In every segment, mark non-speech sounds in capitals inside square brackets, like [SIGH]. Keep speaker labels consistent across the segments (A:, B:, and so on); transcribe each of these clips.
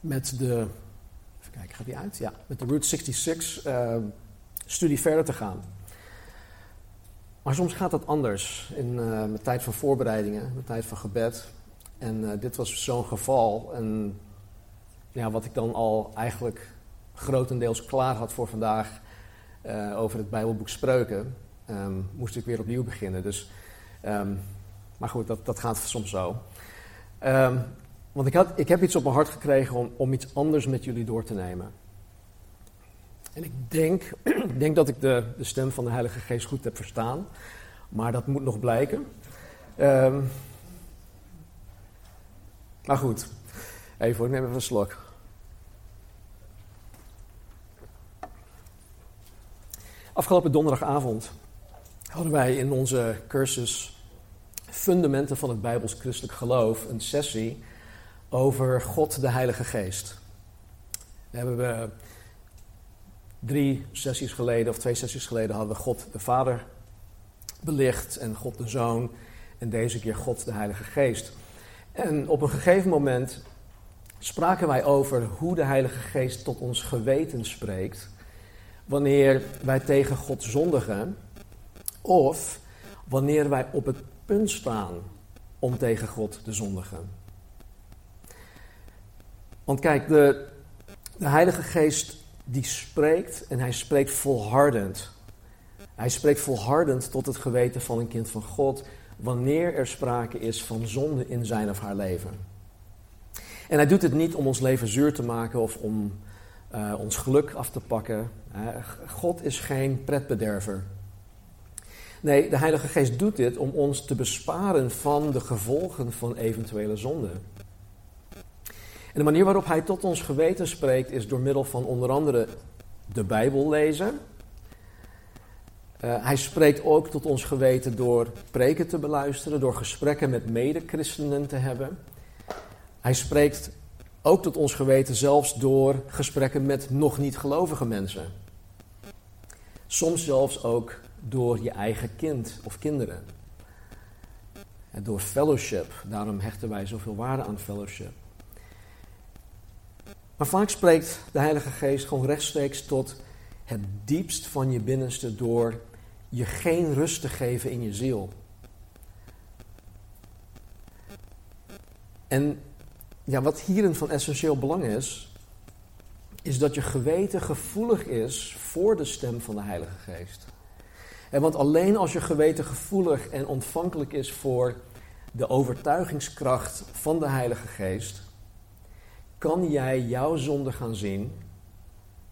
A: met de. Even kijken, gaat die uit? Ja, met de Route 66 uh, studie verder te gaan. Maar soms gaat dat anders. In uh, mijn tijd van voorbereidingen, mijn tijd van gebed. En dit was zo'n geval. En ja, wat ik dan al eigenlijk grotendeels klaar had voor vandaag over het Bijbelboek Spreuken, um, moest ik weer opnieuw beginnen. Dus. Um, maar goed, dat, dat gaat soms zo. Um, want ik, had, ik heb iets op mijn hart gekregen om, om iets anders met jullie door te nemen. En ik denk, [CLEARS THROAT] ik denk dat ik de, de stem van de Heilige Geest goed heb verstaan. Maar dat moet nog blijken. Um, maar goed, even, ik neem even een slok. Afgelopen donderdagavond hadden wij in onze cursus fundamenten van het Bijbels christelijk geloof een sessie over God de Heilige Geest. We hebben we drie sessies geleden, of twee sessies geleden, hadden we God de Vader belicht en God de Zoon en deze keer God de Heilige Geest. En op een gegeven moment spraken wij over hoe de Heilige Geest tot ons geweten spreekt wanneer wij tegen God zondigen of wanneer wij op het punt staan om tegen God te zondigen. Want kijk, de, de Heilige Geest die spreekt en hij spreekt volhardend. Hij spreekt volhardend tot het geweten van een kind van God wanneer er sprake is van zonde in zijn of haar leven. En hij doet het niet om ons leven zuur te maken of om uh, ons geluk af te pakken. God is geen pretbederver. Nee, de Heilige Geest doet dit om ons te besparen van de gevolgen van eventuele zonde. En de manier waarop Hij tot ons geweten spreekt is door middel van onder andere de Bijbel lezen. Uh, hij spreekt ook tot ons geweten door preken te beluisteren, door gesprekken met medechristenen te hebben. Hij spreekt ook tot ons geweten zelfs door gesprekken met nog niet gelovige mensen. Soms zelfs ook door je eigen kind of kinderen. En door fellowship. Daarom hechten wij zoveel waarde aan fellowship. Maar vaak spreekt de Heilige Geest gewoon rechtstreeks tot het diepst van je binnenste door je geen rust te geven in je ziel. En ja, wat hierin van essentieel belang is, is dat je geweten gevoelig is voor de stem van de Heilige Geest. En want alleen als je geweten gevoelig en ontvankelijk is voor de overtuigingskracht van de Heilige Geest, kan jij jouw zonde gaan zien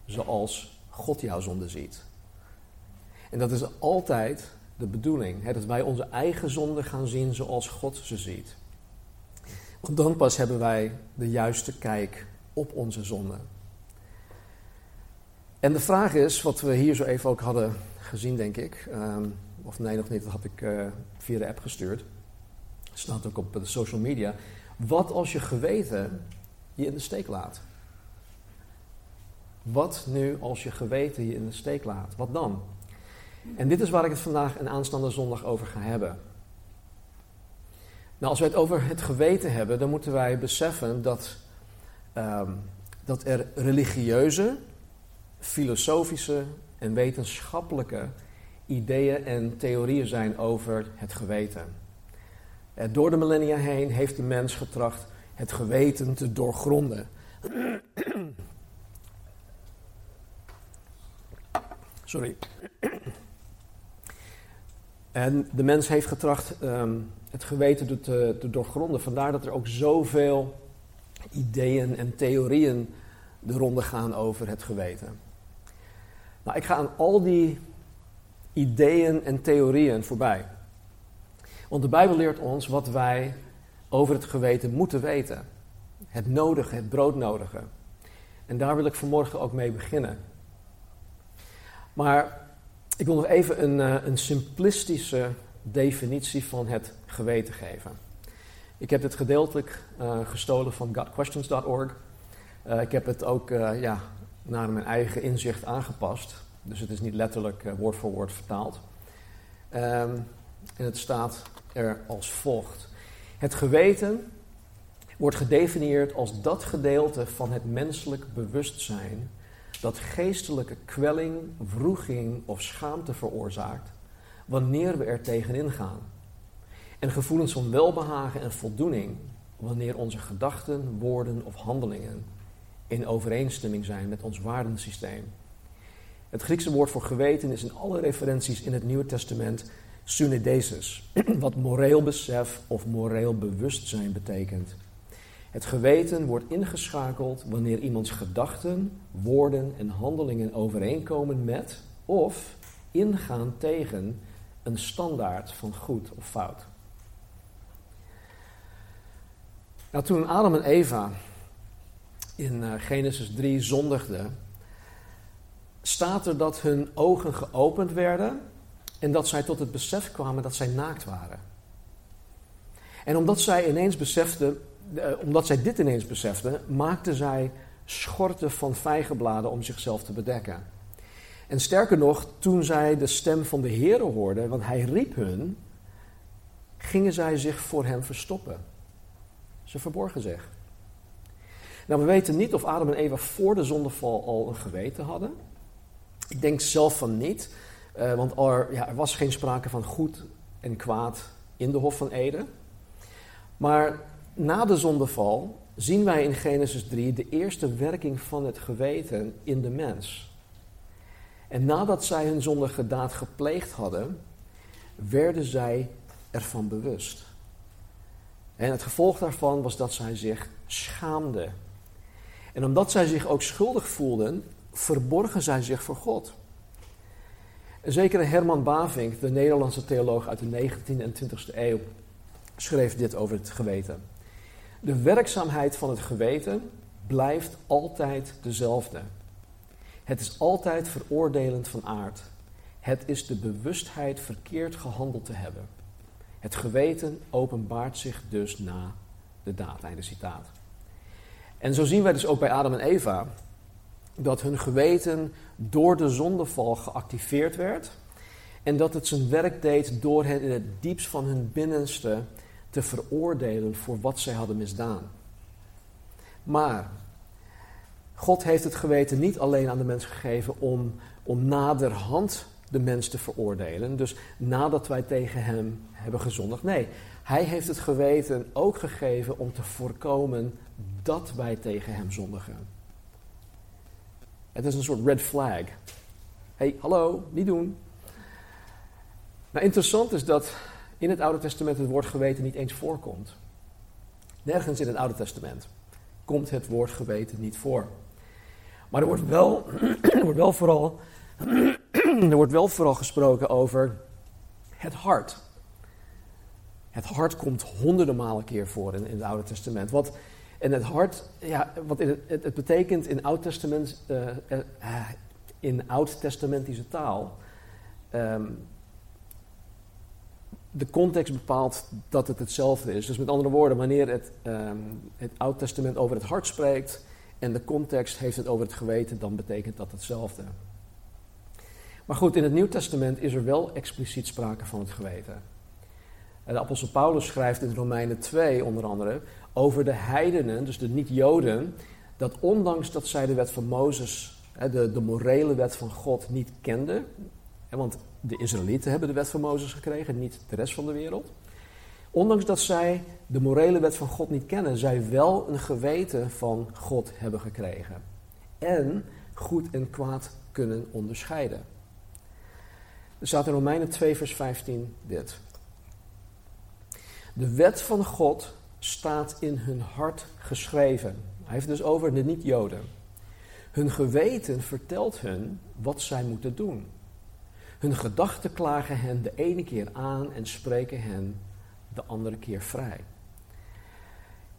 A: zoals God jouw zonde ziet. En dat is altijd de bedoeling, dat wij onze eigen zonde gaan zien zoals God ze ziet. Want dan pas hebben wij de juiste kijk op onze zonde. En de vraag is, wat we hier zo even ook hadden gezien, denk ik. Um, of nee, nog niet, dat had ik uh, via de app gestuurd. Staat ook op de social media. Wat als je geweten je in de steek laat? Wat nu als je geweten je in de steek laat? Wat dan? En dit is waar ik het vandaag en aanstaande zondag over ga hebben. Nou, als we het over het geweten hebben, dan moeten wij beseffen dat, um, dat er religieuze, filosofische en wetenschappelijke ideeën en theorieën zijn over het geweten. Eh, door de millennia heen heeft de mens getracht het geweten te doorgronden. Sorry. En de mens heeft getracht um, het geweten te, te doorgronden. Vandaar dat er ook zoveel ideeën en theorieën de ronde gaan over het geweten. Nou, ik ga aan al die ideeën en theorieën voorbij. Want de Bijbel leert ons wat wij over het geweten moeten weten. Het nodige, het broodnodige. En daar wil ik vanmorgen ook mee beginnen. Maar ik wil nog even een, eh, een simplistische definitie van het geweten geven. Ik heb dit gedeeltelijk uh, gestolen van godquestions.org. Uh, ik heb het ook ja, naar mijn eigen inzicht aangepast. Dus het is niet letterlijk woord voor woord vertaald. Um, en het staat er als volgt. Het geweten wordt gedefinieerd als dat gedeelte van het menselijk bewustzijn dat geestelijke kwelling, wroeging of schaamte veroorzaakt wanneer we er tegenin gaan. En gevoelens van welbehagen en voldoening wanneer onze gedachten, woorden of handelingen in overeenstemming zijn met ons waardensysteem. Het Griekse woord voor geweten is in alle referenties in het Nieuwe Testament synedesis, [CLEARS THROAT] wat moreel besef of moreel bewustzijn betekent. Het geweten wordt ingeschakeld wanneer iemands gedachten, woorden en handelingen overeenkomen met of ingaan tegen een standaard van goed of fout. Nou, toen Adam en Eva in uh, Genesis 3 zondigden, staat er dat hun ogen geopend werden en dat zij tot het besef kwamen dat zij naakt waren. En omdat zij ineens beseften, uh, omdat zij dit ineens beseften, maakten zij schorten van vijgenbladen om zichzelf te bedekken. En sterker nog, toen zij de stem van de Heer hoorden, want hij riep hun, gingen zij zich voor hem verstoppen. Ze verborgen zich. Nou, we weten niet of Adam en Eva voor de zondeval al een geweten hadden. Ik denk zelf van niet, uh, want er, ja, er was geen sprake van goed en kwaad in de Hof van Eden. Maar na de zondeval zien wij in Genesis 3 de eerste werking van het geweten in de mens. En nadat zij hun zondige daad gepleegd hadden, werden zij ervan bewust. En het gevolg daarvan was dat zij zich schaamden. En omdat zij zich ook schuldig voelden, verborgen zij zich voor God. En zekere Herman Bavink, de Nederlandse theoloog uit de 19e en 20e eeuw, schreef dit over het geweten. De werkzaamheid van het geweten blijft altijd dezelfde. Het is altijd veroordelend van aard. Het is de bewustheid verkeerd gehandeld te hebben. Het geweten openbaart zich dus na de daad. Einde citaat. En zo zien wij dus ook bij Adam en Eva dat hun geweten door de zondeval geactiveerd werd. En dat het zijn werk deed door hen in het diepst van hun binnenste te veroordelen voor wat zij hadden misdaan. Maar God heeft het geweten niet alleen aan de mens gegeven om, om naderhand de mens te veroordelen. Dus nadat wij tegen hem hebben gezondigd. Nee, hij heeft het geweten ook gegeven om te voorkomen dat wij tegen hem zondigen. Het is een soort red flag. hey, hallo, niet doen. Nou, interessant is dat in het Oude Testament het woord geweten niet eens voorkomt. Nergens in het Oude Testament komt het woord geweten niet voor. Maar er wordt wel, [CLEARS THROAT] er wordt wel, vooral, [CLEARS THROAT] er wordt wel vooral gesproken over het hart. Het hart komt honderden malen keer voor in, in het Oude Testament. Wat, en het hart, ja, wat het, het, betekent in Oud-Testament, uh, uh, in Oud-testamentische taal. Um, de context bepaalt dat het hetzelfde is. Dus met andere woorden, wanneer het, um, het Oud-testament over het hart spreekt en de context heeft het over het geweten, dan betekent dat hetzelfde. Maar goed, in het Nieuw Testament is er wel expliciet sprake van het geweten. De apostel Paulus schrijft in Romeinen 2 onder andere over de heidenen, dus de niet-Joden, dat ondanks dat zij de wet van Mozes, de, de morele wet van God, niet kenden, want de Israëlieten hebben de wet van Mozes gekregen, niet de rest van de wereld. Ondanks dat zij de morele wet van God niet kennen, zij wel een geweten van God hebben gekregen. En goed en kwaad kunnen onderscheiden. Er staat in Romeinen 2, vers 15 dit. De wet van God staat in hun hart geschreven. Hij heeft dus over de niet-Joden. Hun geweten vertelt hun wat zij moeten doen. Hun gedachten klagen hen de ene keer aan en spreken hen de andere keer vrij.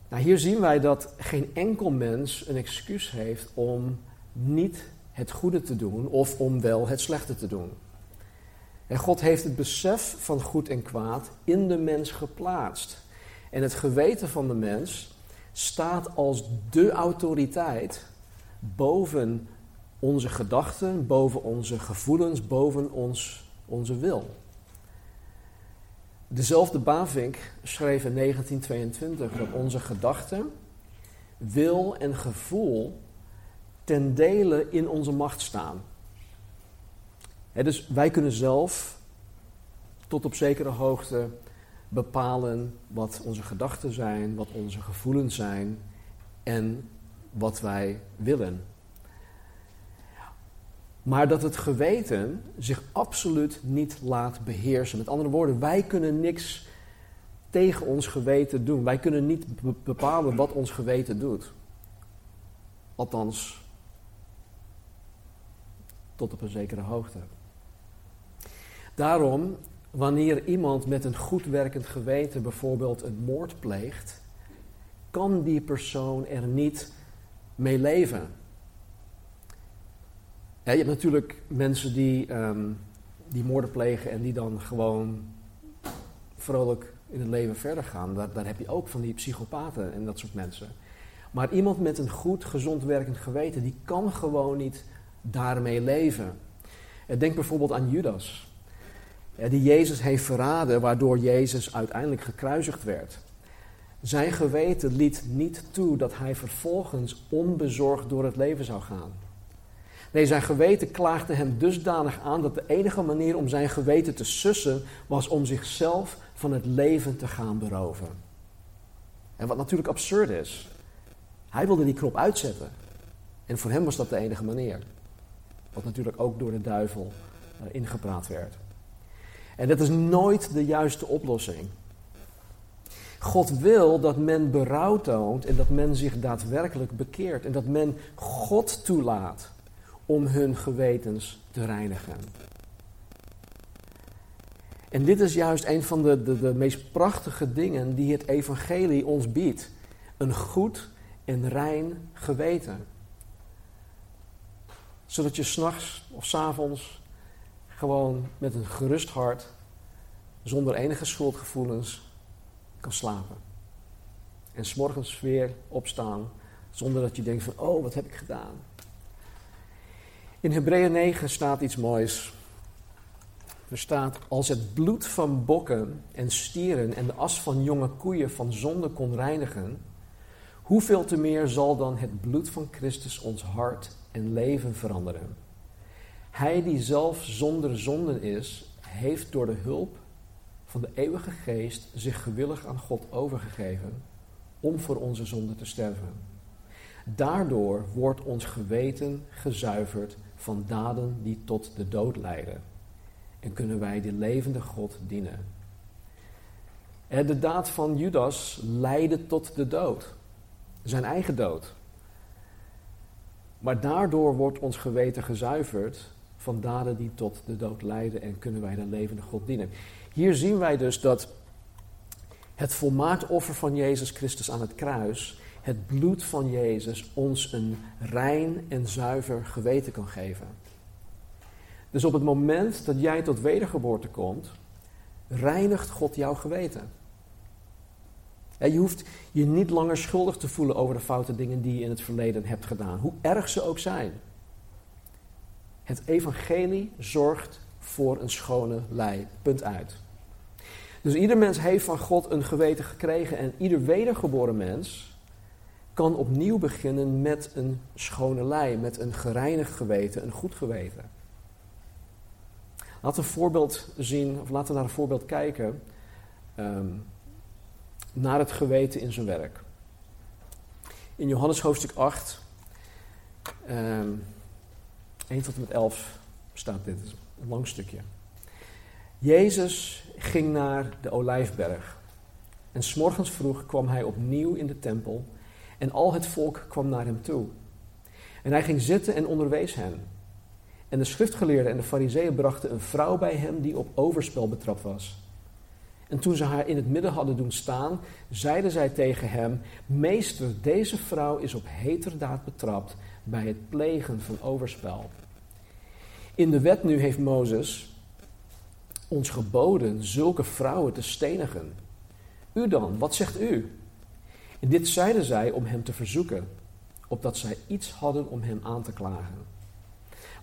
A: Nou, hier zien wij dat geen enkel mens een excuus heeft om niet het goede te doen of om wel het slechte te doen. En God heeft het besef van goed en kwaad in de mens geplaatst. En het geweten van de mens staat als de autoriteit boven onze gedachten, boven onze gevoelens, boven ons, onze wil. Dezelfde Bavink schreef in 1922 dat onze gedachten, wil en gevoel ten dele in onze macht staan. dus wij kunnen zelf tot op zekere hoogte bepalen wat onze gedachten zijn, wat onze gevoelens zijn en wat wij willen. Maar dat het geweten zich absoluut niet laat beheersen. Met andere woorden, wij kunnen niks tegen ons geweten doen. Wij kunnen niet bepalen wat ons geweten doet. Althans, tot op een zekere hoogte. Daarom, wanneer iemand met een goed werkend geweten bijvoorbeeld een moord pleegt, kan die persoon er niet mee leven. Je hebt natuurlijk mensen die, um, die moorden plegen en die dan gewoon vrolijk in het leven verder gaan. Daar, daar heb je ook van die psychopaten en dat soort mensen. Maar iemand met een goed, gezond werkend geweten, die kan gewoon niet daarmee leven. Denk bijvoorbeeld aan Judas, die Jezus heeft verraden, waardoor Jezus uiteindelijk gekruisigd werd. Zijn geweten liet niet toe dat hij vervolgens onbezorgd door het leven zou gaan. Nee, zijn geweten klaagde hem dusdanig aan dat de enige manier om zijn geweten te sussen was om zichzelf van het leven te gaan beroven. En wat natuurlijk absurd is. Hij wilde die knop uitzetten. En voor hem was dat de enige manier. Wat natuurlijk ook door de duivel uh, ingepraat werd. En dat is nooit de juiste oplossing. God wil dat men berouw toont en dat men zich daadwerkelijk bekeert. En dat men God toelaat om hun gewetens te reinigen. En dit is juist een van de, de, de meest prachtige dingen die het evangelie ons biedt. Een goed en rein geweten zodat je s'nachts of s avonds gewoon met een gerust hart, zonder enige schuldgevoelens, kan slapen. En s'morgens weer opstaan, zonder dat je denkt van, oh, wat heb ik gedaan? In Hebreeën 9 staat iets moois. Er staat, als het bloed van bokken en stieren en de as van jonge koeien van zonde kon reinigen, hoeveel te meer zal dan het bloed van Christus ons hart en leven veranderen. Hij die zelf zonder zonden is, heeft door de hulp van de eeuwige geest zich gewillig aan God overgegeven om voor onze zonden te sterven. Daardoor wordt ons geweten gezuiverd van daden die tot de dood leiden. En kunnen wij de levende God dienen. De daad van Judas leidde tot de dood. Zijn eigen dood. Maar daardoor wordt ons geweten gezuiverd van daden die tot de dood leiden en kunnen wij de levende God dienen. Hier zien wij dus dat het volmaakt offer van Jezus Christus aan het kruis, het bloed van Jezus, ons een rein en zuiver geweten kan geven. Dus op het moment dat jij tot wedergeboorte komt, reinigt God jouw geweten. Je hoeft je niet langer schuldig te voelen over de foute dingen die je in het verleden hebt gedaan, hoe erg ze ook zijn. Het evangelie zorgt voor een schone lei. Punt uit. Dus ieder mens heeft van God een geweten gekregen en ieder wedergeboren mens kan opnieuw beginnen met een schone lei, met een gereinigd geweten, een goed geweten. We een voorbeeld zien, of laten we naar een voorbeeld kijken. Um, naar het geweten in zijn werk. In Johannes hoofdstuk 8, um, 1 tot en met 11 staat dit, een lang stukje. Jezus ging naar de olijfberg. En s'morgens vroeg kwam hij opnieuw in de tempel en al het volk kwam naar hem toe. En hij ging zitten en onderwees hen. En de schriftgeleerden en de fariseeën brachten een vrouw bij hem die op overspel betrapt was. En toen ze haar in het midden hadden doen staan, zeiden zij tegen hem: Meester, deze vrouw is op heterdaad betrapt bij het plegen van overspel. In de wet nu heeft Mozes ons geboden zulke vrouwen te stenigen. U dan, wat zegt u? En dit zeiden zij om hem te verzoeken, opdat zij iets hadden om hem aan te klagen.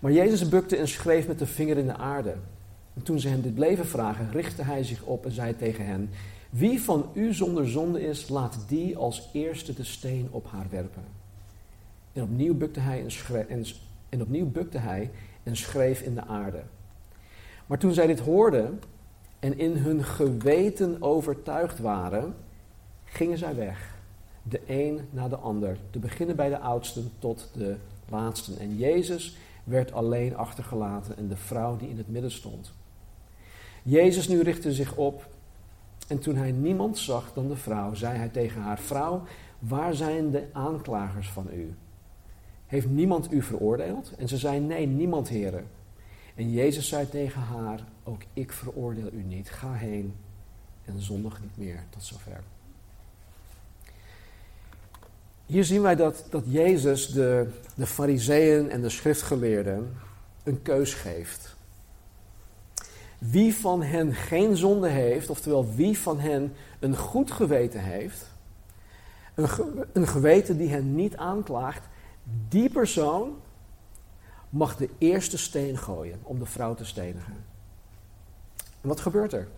A: Maar Jezus bukte en schreef met de vinger in de aarde. En toen ze hem dit bleven vragen, richtte hij zich op en zei tegen hen: Wie van u zonder zonde is, laat die als eerste de steen op haar werpen. En opnieuw bukte hij en, schreef, en, opnieuw bukte hij en schreef in de aarde. Maar toen zij dit hoorden en in hun geweten overtuigd waren, gingen zij weg. De een na de ander, te beginnen bij de oudsten tot de laatsten. En Jezus werd alleen achtergelaten en de vrouw die in het midden stond. Jezus nu richtte zich op en toen hij niemand zag dan de vrouw, zei hij tegen haar: Vrouw, waar zijn de aanklagers van u? Heeft niemand u veroordeeld? En ze zei: Nee, niemand, heren. En Jezus zei tegen haar: Ook ik veroordeel u niet. Ga heen en zondig niet meer. Tot zover. Hier zien wij dat, dat Jezus de, de fariseeën en de schriftgeleerden een keus geeft. Wie van hen geen zonde heeft, oftewel wie van hen een goed geweten heeft, een, een geweten die hen niet aanklaagt, die persoon mag de eerste steen gooien om de vrouw te stenigen. En wat gebeurt er?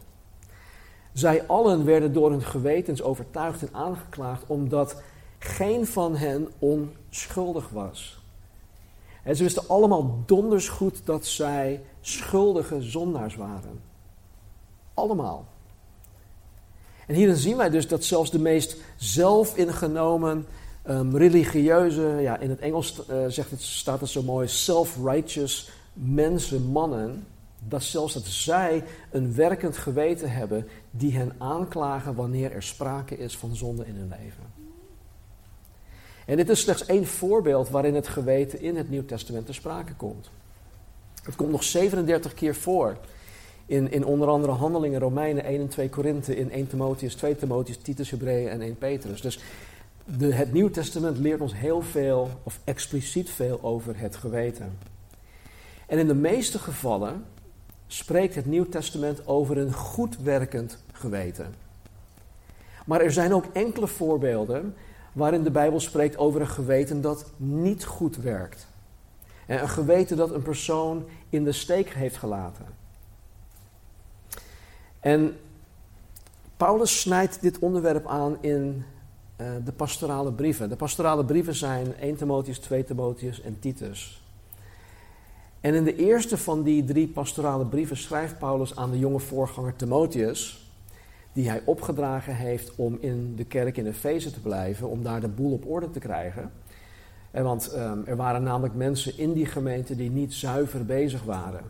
A: Zij allen werden door hun gewetens overtuigd en aangeklaagd omdat geen van hen onschuldig was. En ze wisten allemaal donders goed dat zij schuldige zondaars waren. Allemaal. En hierin zien wij dus dat zelfs de meest zelfingenomen um, religieuze, ja, in het Engels uh, zegt het, staat het zo mooi, self-righteous mensen, mannen, dat zelfs dat zij een werkend geweten hebben die hen aanklagen wanneer er sprake is van zonde in hun leven. En dit is slechts één voorbeeld waarin het geweten in het Nieuw Testament te sprake komt. Het komt nog 37 keer voor. In, in onder andere Handelingen, Romeinen 1 en 2 Korinthe, in 1 Timotheus, 2 Timotheus, Titus, Hebreeën en 1 Petrus. Dus de, het Nieuw Testament leert ons heel veel, of expliciet veel, over het geweten. En in de meeste gevallen spreekt het Nieuw Testament over een goed werkend geweten. Maar er zijn ook enkele voorbeelden waarin de Bijbel spreekt over een geweten dat niet goed werkt. En een geweten dat een persoon in de steek heeft gelaten. En Paulus snijdt dit onderwerp aan in de pastorale brieven. De pastorale brieven zijn 1 Timotheus, 2 Timotheus en Titus. En in de eerste van die drie pastorale brieven schrijft Paulus aan de jonge voorganger Timotheus die hij opgedragen heeft om in de kerk in Efeze te blijven, om daar de boel op orde te krijgen. En want um, er waren namelijk mensen in die gemeente die niet zuiver bezig waren.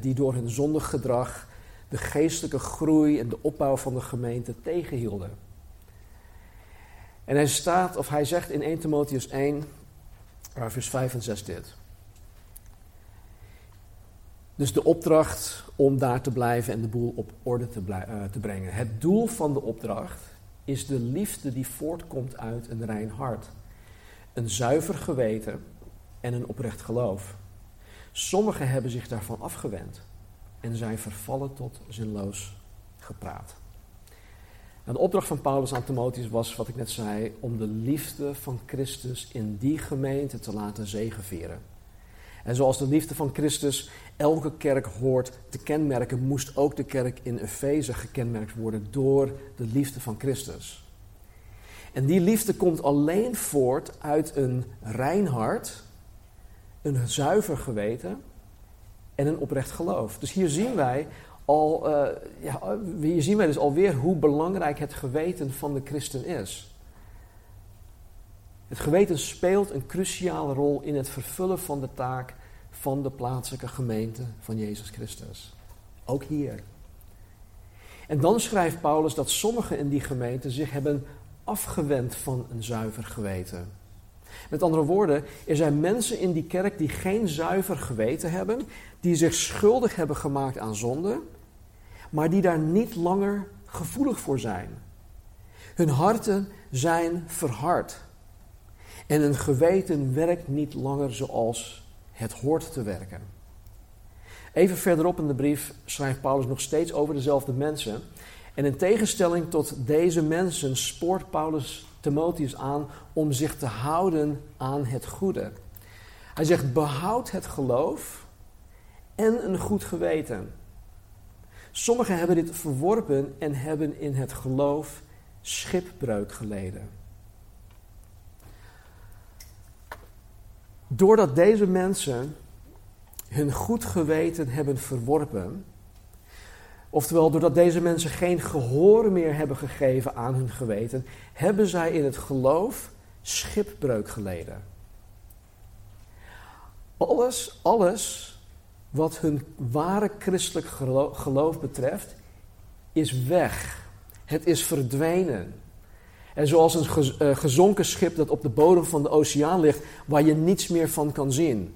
A: Die door hun zondig gedrag de geestelijke groei en de opbouw van de gemeente tegenhielden. En hij staat, of hij zegt in 1 Timotheus 1, vers 5 en 6 dit. Dus de opdracht om daar te blijven en de boel op orde te, uh, te, brengen. Het doel van de opdracht is de liefde die voortkomt uit een rein hart. Een zuiver geweten en een oprecht geloof. Sommigen hebben zich daarvan afgewend en zijn vervallen tot zinloos gepraat. En de opdracht van Paulus aan Timotheus was, wat ik net zei, om de liefde van Christus in die gemeente te laten zegeveren. En zoals de liefde van Christus elke kerk hoort te kenmerken, moest ook de kerk in Efeze gekenmerkt worden door de liefde van Christus. En die liefde komt alleen voort uit een rein hart, een zuiver geweten en een oprecht geloof. Dus hier zien wij al, uh, ja, hier zien wij dus alweer hoe belangrijk het geweten van de christen is. Het geweten speelt een cruciale rol in het vervullen van de taak van de plaatselijke gemeente van Jezus Christus. Ook hier. En dan schrijft Paulus dat sommigen in die gemeente zich hebben afgewend van een zuiver geweten. Met andere woorden, er zijn mensen in die kerk die geen zuiver geweten hebben, die zich schuldig hebben gemaakt aan zonde, maar die daar niet langer gevoelig voor zijn. Hun harten zijn verhard. En hun geweten werkt niet langer zoals het hoort te werken. Even verderop in de brief schrijft Paulus nog steeds over dezelfde mensen. En in tegenstelling tot deze mensen spoort Paulus Timotheus aan om zich te houden aan het goede. Hij zegt: behoud het geloof en een goed geweten. Sommigen hebben dit verworpen en hebben in het geloof schipbreuk geleden. Doordat deze mensen hun goed geweten hebben verworpen, oftewel doordat deze mensen geen gehoor meer hebben gegeven aan hun geweten, hebben zij in het geloof schipbreuk geleden. Alles, alles wat hun ware christelijk geloof betreft, is weg. Het is verdwenen. En zoals een eh, gezonken schip dat op de bodem van de oceaan ligt, waar je niets meer van kan zien.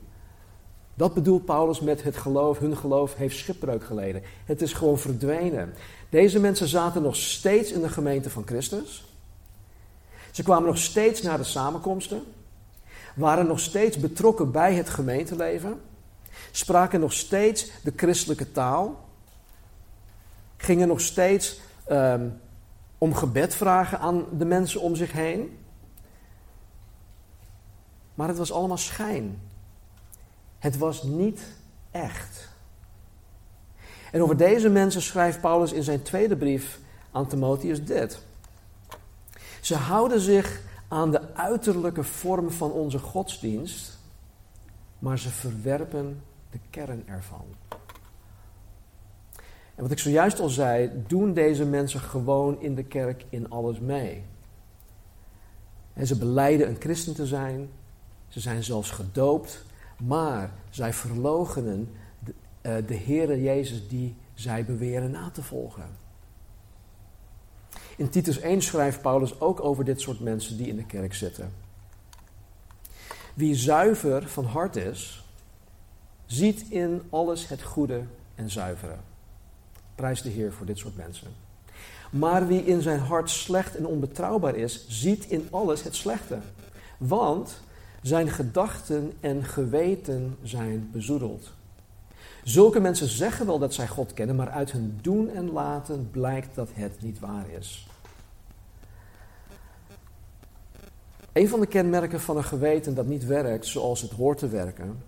A: Dat bedoelt Paulus met het geloof. Hun geloof heeft schipbreuk geleden. Het is gewoon verdwenen. Deze mensen zaten nog steeds in de gemeente van Christus. Ze kwamen nog steeds naar de samenkomsten. Waren nog steeds betrokken bij het gemeenteleven. Spraken nog steeds de christelijke taal. Gingen nog steeds ehm, om gebed vragen aan de mensen om zich heen. Maar het was allemaal schijn. Het was niet echt. En over deze mensen schrijft Paulus in zijn tweede brief aan Timotheus dit. Ze houden zich aan de uiterlijke vorm van onze godsdienst, maar ze verwerpen de kern ervan. En wat ik zojuist al zei, doen deze mensen gewoon in de kerk in alles mee. En ze beleiden een christen te zijn, ze zijn zelfs gedoopt, maar zij verloochenen de, uh, de Heere Jezus die zij beweren na te volgen. In Titus 1 schrijft Paulus ook over dit soort mensen die in de kerk zitten. Wie zuiver van hart is, ziet in alles het goede en zuivere. Prijs de Heer voor dit soort mensen. Maar wie in zijn hart slecht en onbetrouwbaar is, ziet in alles het slechte. Want zijn gedachten en geweten zijn bezoedeld. Zulke mensen zeggen wel dat zij God kennen, maar uit hun doen en laten blijkt dat het niet waar is. Een van de kenmerken van een geweten dat niet werkt zoals het hoort te werken,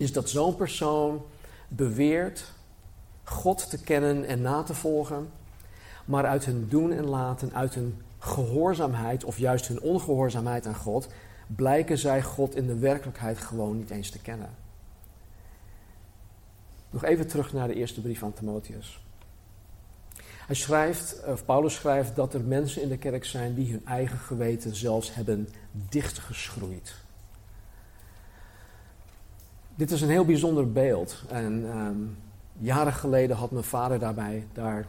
A: is dat zo'n persoon beweert God te kennen en na te volgen, maar uit hun doen en laten, uit hun gehoorzaamheid of juist hun ongehoorzaamheid aan God, blijken zij God in de werkelijkheid gewoon niet eens te kennen. Nog even terug naar de eerste brief aan Timotheus. Hij schrijft, of Paulus schrijft, dat er mensen in de kerk zijn die hun eigen geweten zelfs hebben dichtgeschroeid. Dit is een heel bijzonder beeld. En ehm, jaren geleden had mijn vader daarbij, daar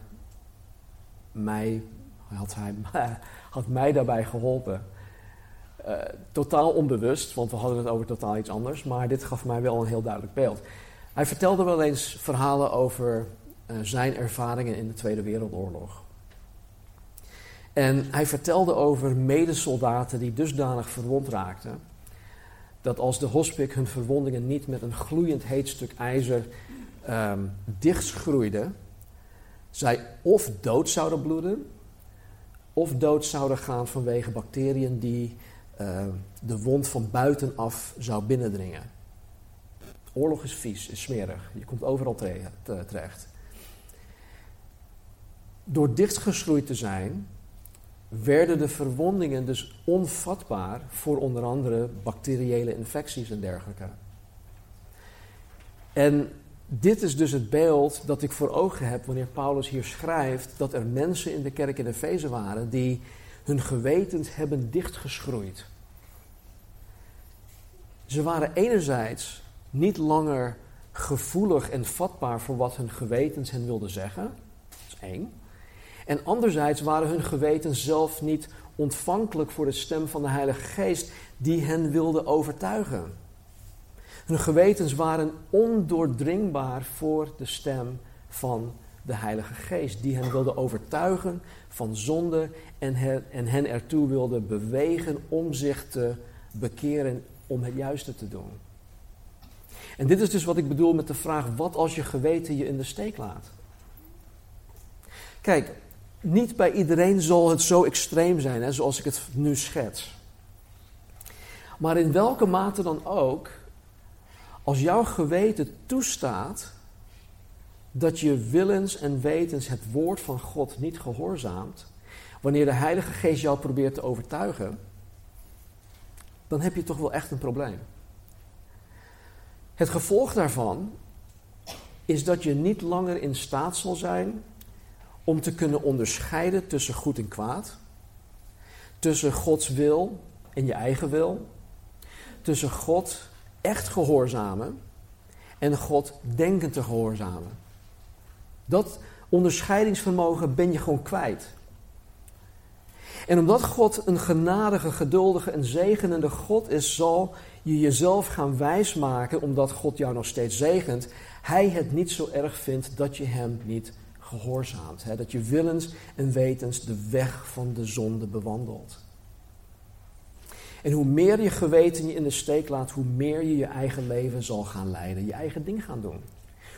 A: mij, had, hij, [LAUGHS] had mij daarbij geholpen. Uh, totaal onbewust, want we hadden het over totaal iets anders, maar dit gaf mij wel een heel duidelijk beeld. Hij vertelde wel eens verhalen over uh, zijn ervaringen in de Tweede Wereldoorlog. En hij vertelde over medesoldaten die dusdanig verwond raakten dat als de hospik hun verwondingen niet met een gloeiend heet stuk ijzer um, dichtschroeide, zij of dood zouden bloeden, of dood zouden gaan vanwege bacteriën die uh, de wond van buitenaf zou binnendringen. Oorlog is vies, is smerig. Je komt overal terecht. Door dichtgeschroeid te zijn, werden de verwondingen dus onvatbaar voor onder andere bacteriële infecties en dergelijke. En dit is dus het beeld dat ik voor ogen heb wanneer Paulus hier schrijft dat er mensen in de kerk in Efeze waren die hun gewetens hebben dichtgeschroeid. Ze waren enerzijds niet langer gevoelig en vatbaar voor wat hun gewetens hen wilden zeggen. Dat is één. En anderzijds waren hun gewetens zelf niet ontvankelijk voor de stem van de Heilige Geest die hen wilde overtuigen. Hun gewetens waren ondoordringbaar voor de stem van de Heilige Geest, die hen wilde overtuigen van zonde en hen, en hen ertoe wilde bewegen om zich te bekeren om het juiste te doen. En dit is dus wat ik bedoel met de vraag: wat als je geweten je in de steek laat? Kijk, niet bij iedereen zal het zo extreem zijn hè, zoals ik het nu schets. Maar in welke mate dan ook, als jouw geweten toestaat dat je willens en wetens het woord van God niet gehoorzaamt, wanneer de Heilige Geest jou probeert te overtuigen, dan heb je toch wel echt een probleem. Het gevolg daarvan is dat je niet langer in staat zal zijn om te kunnen onderscheiden tussen goed en kwaad, tussen Gods wil en je eigen wil, tussen God echt gehoorzamen en God denken te gehoorzamen. Dat onderscheidingsvermogen ben je gewoon kwijt. En omdat God een genadige, geduldige en zegenende God is, zal je jezelf gaan wijsmaken, omdat God jou nog steeds zegent, hij het niet zo erg vindt dat je hem niet gehoorzaamt. Hè? Dat je willens en wetens de weg van de zonde bewandelt. En hoe meer je geweten je in de steek laat, hoe meer je je eigen leven zal gaan leiden, je eigen ding gaan doen.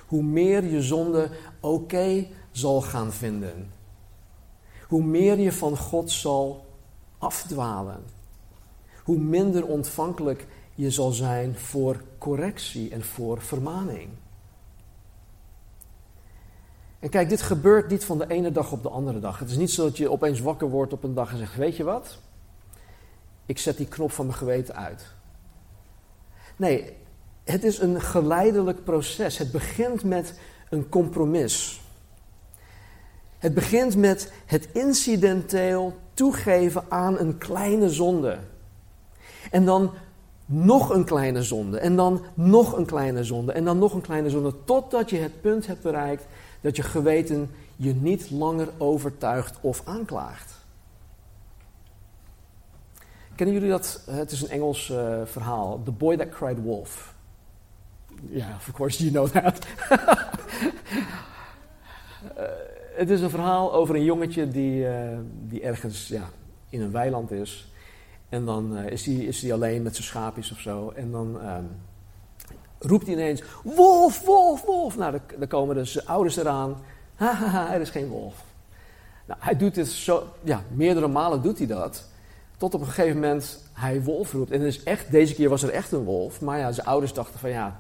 A: Hoe meer je zonde oké zal gaan vinden. Hoe meer je van God zal afdwalen. Hoe minder ontvankelijk je zal zijn voor correctie en voor vermaning. En kijk, dit gebeurt niet van de ene dag op de andere dag. Het is niet zo dat je opeens wakker wordt op een dag en zegt: Weet je wat? Ik zet die knop van mijn geweten uit. Nee, het is een geleidelijk proces. Het begint met een compromis. Het begint met het incidenteel toegeven aan een kleine zonde. En dan nog een kleine zonde. En dan nog een kleine zonde. En dan nog een kleine zonde. Totdat je het punt hebt bereikt dat je geweten je niet langer overtuigt of aanklaagt. Kennen jullie dat? Het is een Engels uh, verhaal. The Boy That Cried Wolf. Ja, yeah, of course you know that. uh, [LAUGHS] het is een verhaal over een jongetje die, die ergens ja, in een weiland is. En dan is hij is alleen met zijn schaapjes of zo. En dan um, roept hij ineens: Wolf, wolf, wolf. Nou, dan komen dus ouders eraan. [LAUGHS] Haha, er is geen wolf. Nou, hij doet dit zo, ja, meerdere malen doet hij dat. Tot op een gegeven moment hij wolf roept. En is echt, deze keer was er echt een wolf. Maar ja, zijn ouders dachten van ja,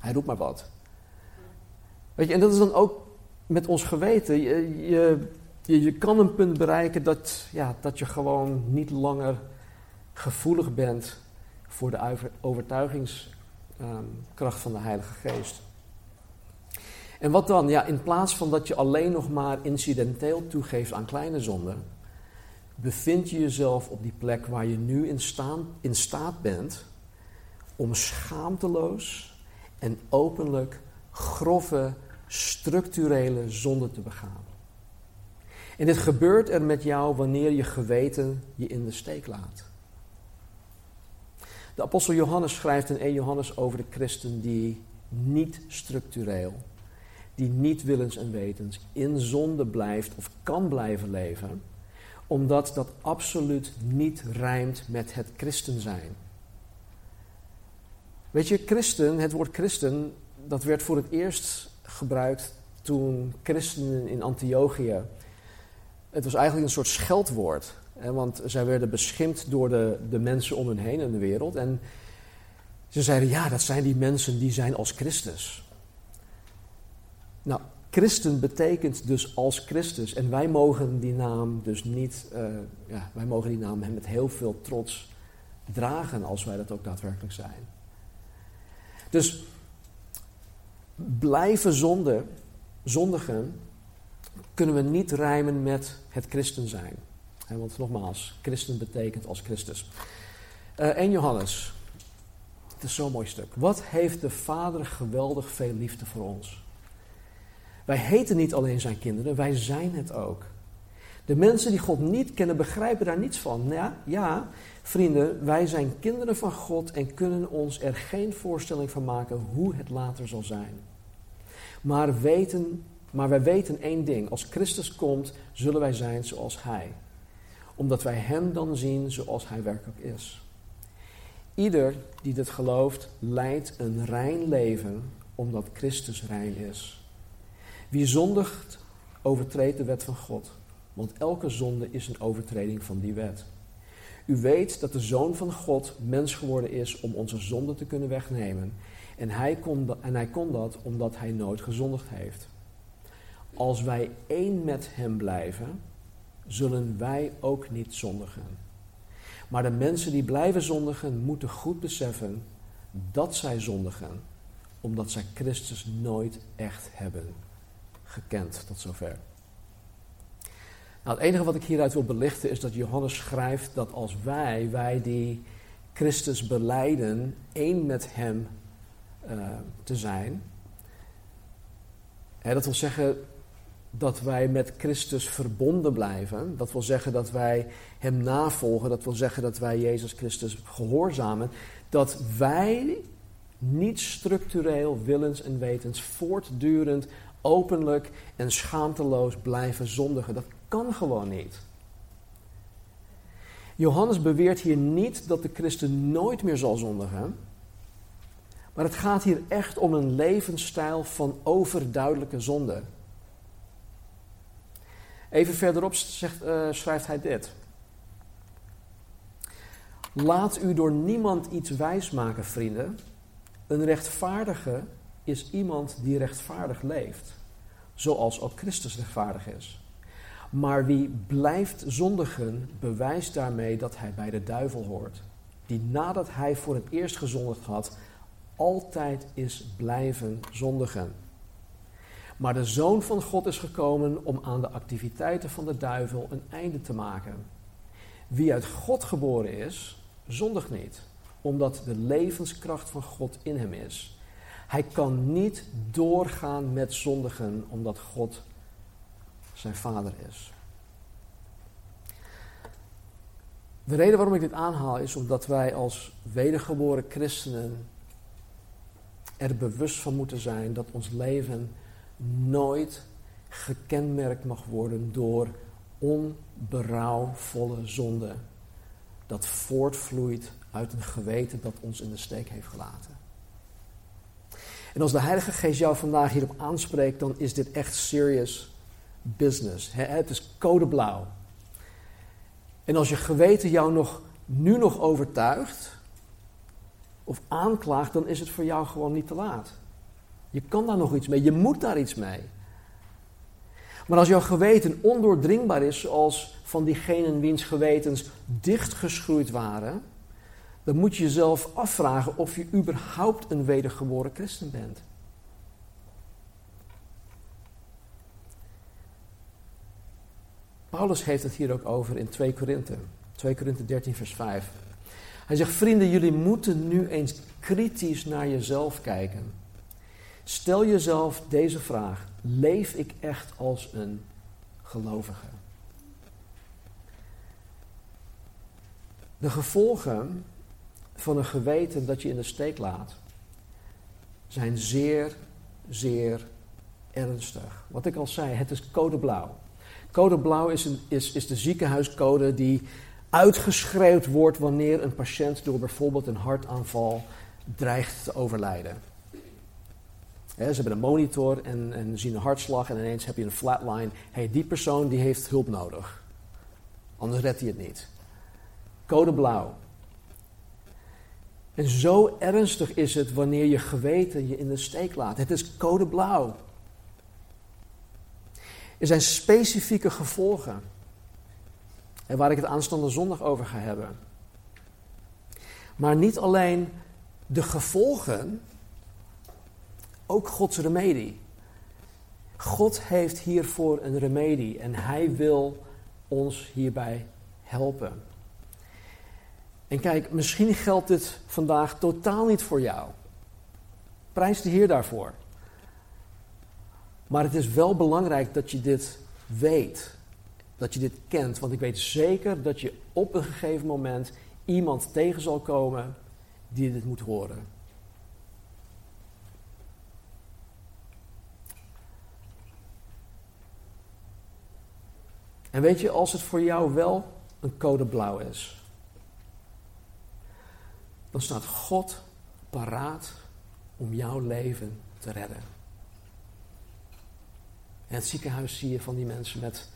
A: hij roept maar wat. Weet je, en dat is dan ook met ons geweten. Je, je, je, je kan een punt bereiken dat, ja, dat je gewoon niet langer gevoelig bent voor de overtuigings um, kracht van de Heilige Geest. En wat dan? Ja, in plaats van dat je alleen nog maar incidenteel toegeeft aan kleine zonden, bevind je jezelf op die plek waar je nu in, in staat bent om schaamteloos en openlijk grove, structurele zonden te begaan. En dit gebeurt er met jou wanneer je geweten je in de steek laat. De apostel Johannes schrijft in 1 Johannes over de christen die niet structureel, die niet willens en wetens in zonde blijft of kan blijven leven, omdat dat absoluut niet rijmt met het christen zijn. Weet je, christen, het woord christen, dat werd voor het eerst gebruikt toen christenen in Antiochië. Het was eigenlijk een soort scheldwoord. Want zij werden beschimpt door de, de mensen om hen heen in de wereld. En ze zeiden, ja, dat zijn die mensen die zijn als Christus. Nou, christen betekent dus als Christus. En wij mogen die naam dus niet, uh, ja, wij mogen die naam met heel veel trots dragen als wij dat ook daadwerkelijk zijn. Dus blijven zonde, zondigen, kunnen we niet rijmen met het christen zijn want nogmaals, christen betekent als Christus. Uh, eh, 1 Johannes. Het is zo'n mooi stuk. Wat heeft de Vader geweldig veel liefde voor ons? Wij heten niet alleen zijn kinderen, wij zijn het ook. De mensen die God niet kennen begrijpen daar niets van. Ja, ja, vrienden, wij zijn kinderen van God en kunnen ons er geen voorstelling van maken hoe het later zal zijn. Maar weten Maar wij weten één ding: als Christus komt, zullen wij zijn zoals Hij. Omdat wij Hem dan zien zoals Hij werkelijk is. Ieder die dit gelooft, leidt een rein leven omdat Christus rein is. Wie zondigt, overtreedt de wet van God, want elke zonde is een overtreding van die wet. U weet dat de Zoon van God mens geworden is om onze zonde te kunnen wegnemen. En hij, kon en hij kon dat omdat hij nooit gezondigd heeft. Als wij één met hem blijven, zullen wij ook niet zondigen. Maar de mensen die blijven zondigen, moeten goed beseffen dat zij zondigen, omdat zij Christus nooit echt hebben gekend tot zover. Nou, het enige wat ik hieruit wil belichten is dat Johannes schrijft dat als wij, wij die Christus beleiden, één met Hem uh, te zijn. Hè, dat wil zeggen dat wij met Christus verbonden blijven. Dat wil zeggen dat wij Hem navolgen. Dat wil zeggen dat wij Jezus Christus gehoorzamen. Dat wij niet structureel, willens en wetens, voortdurend, openlijk en schaamteloos blijven zondigen. Dat kan gewoon niet. Johannes beweert hier niet dat de christen nooit meer zal zondigen. Maar het gaat hier echt om een levensstijl van overduidelijke zonde. Even verderop zegt, uh, schrijft hij dit. Laat u door niemand iets wijsmaken, vrienden. Een rechtvaardige is iemand die rechtvaardig leeft, zoals ook Christus rechtvaardig is. Maar wie blijft zondigen, bewijst daarmee dat hij bij de duivel hoort, die nadat hij voor het eerst gezondigd had, altijd is blijven zondigen. Maar de Zoon van God is gekomen om aan de activiteiten van de duivel een einde te maken. Wie uit God geboren is, zondigt niet, omdat de levenskracht van God in hem is. Hij kan niet doorgaan met zondigen, omdat God zijn vader is. De reden waarom ik dit aanhaal is omdat wij als wedergeboren christenen er bewust van moeten zijn dat ons leven nooit gekenmerkt mag worden door onberouwvolle zonde. Dat voortvloeit uit een geweten dat ons in de steek heeft gelaten. En als de Heilige Geest jou vandaag hierop aanspreekt, dan is dit echt serious business. Het is code blauw. En als je geweten jou nog, nu nog overtuigt of aanklaagt, dan is het voor jou gewoon niet te laat. Je kan daar nog iets mee, je moet daar iets mee. Maar als jouw geweten ondoordringbaar is, zoals van diegenen wiens gewetens dichtgeschroeid waren, dan moet je jezelf afvragen of je überhaupt een wedergeboren christen bent. Paulus heeft het hier ook over in 2 Korinthe. 2 Korinthe 13, vers 5. Hij zegt, vrienden, jullie moeten nu eens kritisch naar jezelf kijken. Stel jezelf deze vraag. Leef ik echt als een gelovige? De gevolgen van een geweten dat je in de steek laat zijn zeer, zeer ernstig. Wat ik al zei, het is code blauw. Code blauw is, een, is, is de ziekenhuiscode die uitgeschreeuwd wordt wanneer een patiënt door bijvoorbeeld een hartaanval dreigt te overlijden. Ze hebben een monitor en, en, zien een hartslag en ineens heb je een flatline. hey, die persoon die heeft hulp nodig. Anders redt hij het niet. Code blauw. En zo ernstig is het wanneer je geweten je in de steek laat. Het is code blauw. Er zijn specifieke gevolgen. En waar ik het aanstaande zondag over ga hebben. Maar niet alleen de gevolgen, ook Gods remedie. God heeft hiervoor een remedie en Hij wil ons hierbij helpen. En kijk, misschien geldt dit vandaag totaal niet voor jou. Prijs de Heer daarvoor. Maar het is wel belangrijk dat je dit weet. Dat je dit kent. Want ik weet zeker dat je op een gegeven moment iemand tegen zal komen die dit moet horen. En weet je, als het voor jou wel een code blauw is, dan staat God paraat om jouw leven te redden. En het ziekenhuis zie je van die mensen met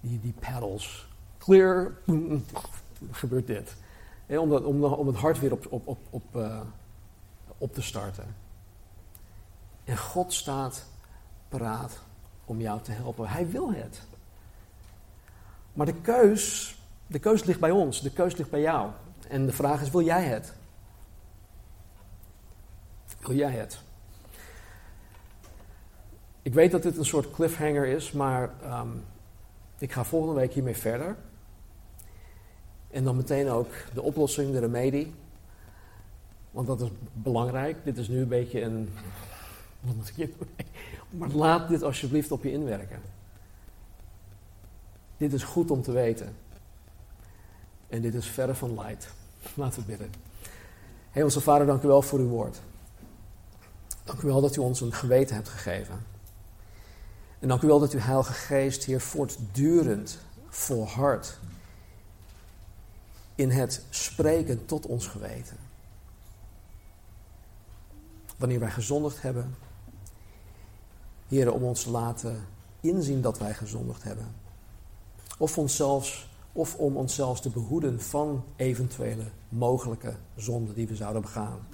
A: die, die paddles. Clear, gebeurt dit. om, om, om, het hart weer op, op, op, uh, op te starten. En God staat paraat om jou te helpen. Hij wil het. Maar de keus, de keus ligt bij ons, de keus ligt bij jou. En de vraag is, wil jij het? Wil jij het? Ik weet dat dit een soort cliffhanger is, maar um, ik ga volgende week hiermee verder. En dan meteen ook de oplossing, de remedie. Want dat is belangrijk. Dit is nu een beetje een. [LAUGHS] Wat moet ik hier doen? Maar laat dit alsjeblieft op je inwerken. Dit is goed om te weten. En dit is verre van light. [LAUGHS] Laten we bidden. Hemelse Vader, dank u wel voor uw woord. Dank u wel dat u ons een geweten hebt gegeven. En dank u wel dat uw Heilige Geest hier voortdurend volhardt in het spreken tot ons geweten. Wanneer wij gezondigd hebben, Heren, om ons te laten inzien dat wij gezondigd hebben. Of, onszelfs, of om onszelf te behoeden van eventuele mogelijke zonden die we zouden begaan.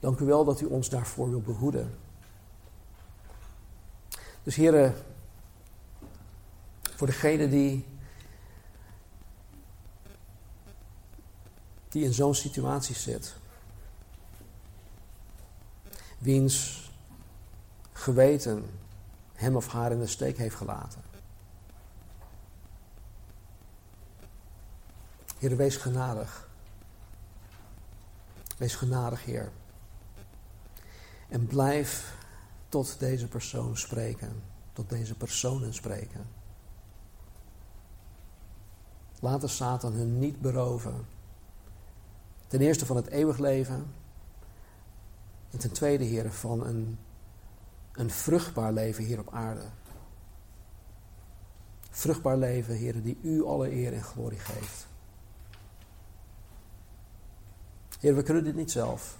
A: Dank u wel dat u ons daarvoor wil behoeden. Dus heren, voor degene die, die in zo'n situatie zit, wiens geweten hem of haar in de steek heeft gelaten. Heer, wees genadig. Wees genadig, Heer. En blijf tot deze persoon spreken, tot deze personen spreken. Laat de Satan hun niet beroven. Ten eerste van het eeuwig leven. En ten tweede, Heer, van een, een vruchtbaar leven hier op aarde. Vruchtbaar leven, Heer, die u alle eer en glorie geeft. Heer, we kunnen dit niet zelf.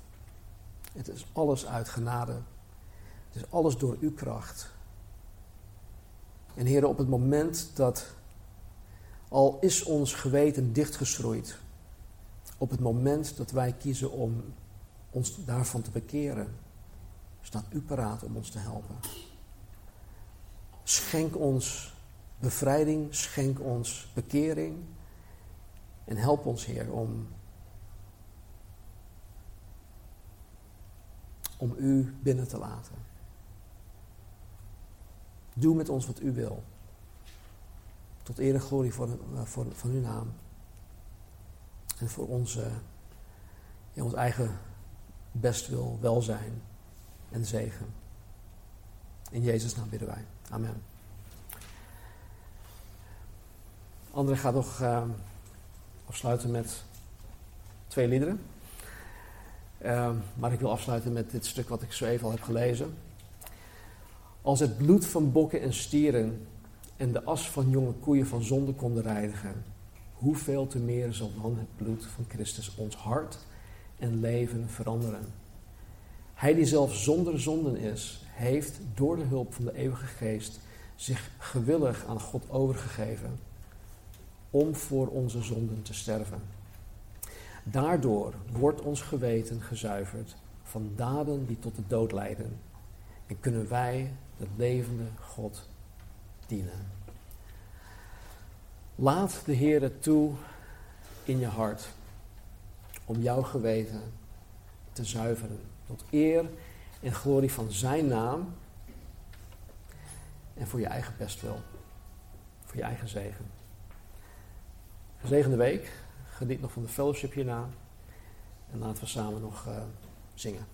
A: Het is alles uit genade. Het is alles door uw kracht. En Heer, op het moment dat al is ons geweten dichtgeschroeid, op het moment dat wij kiezen om ons daarvan te bekeren, staat u paraat om ons te helpen. Schenk ons bevrijding, schenk ons bekering en help ons, Heer, om om u binnen te laten. Doe met ons wat u wil. Tot eer en glorie voor, eh, van uw naam. En voor onze, ja, ons eigen bestwil, welzijn en zegen. In Jezus' naam bidden wij. Amen. André gaat nog uh, afsluiten met twee liederen. Ehm, maar ik wil afsluiten met dit stuk wat ik zo even al heb gelezen. Als het bloed van bokken en stieren en de as van jonge koeien van zonde konden reinigen, hoeveel te meer zal dan het bloed van Christus ons hart en leven veranderen. Hij die zelf zonder zonden is, heeft door de hulp van de eeuwige geest zich gewillig aan God overgegeven om voor onze zonden te sterven. Daardoor wordt ons geweten gezuiverd van daden die tot de dood leiden. En kunnen wij de levende God dienen. Laat de Heer toe in je hart om jouw geweten te zuiveren. Tot eer en glorie van Zijn naam. En voor je eigen bestwil. Voor je eigen zegen. Gezegende week geniet nog van de fellowship hierna. En laten we samen nog eh, zingen.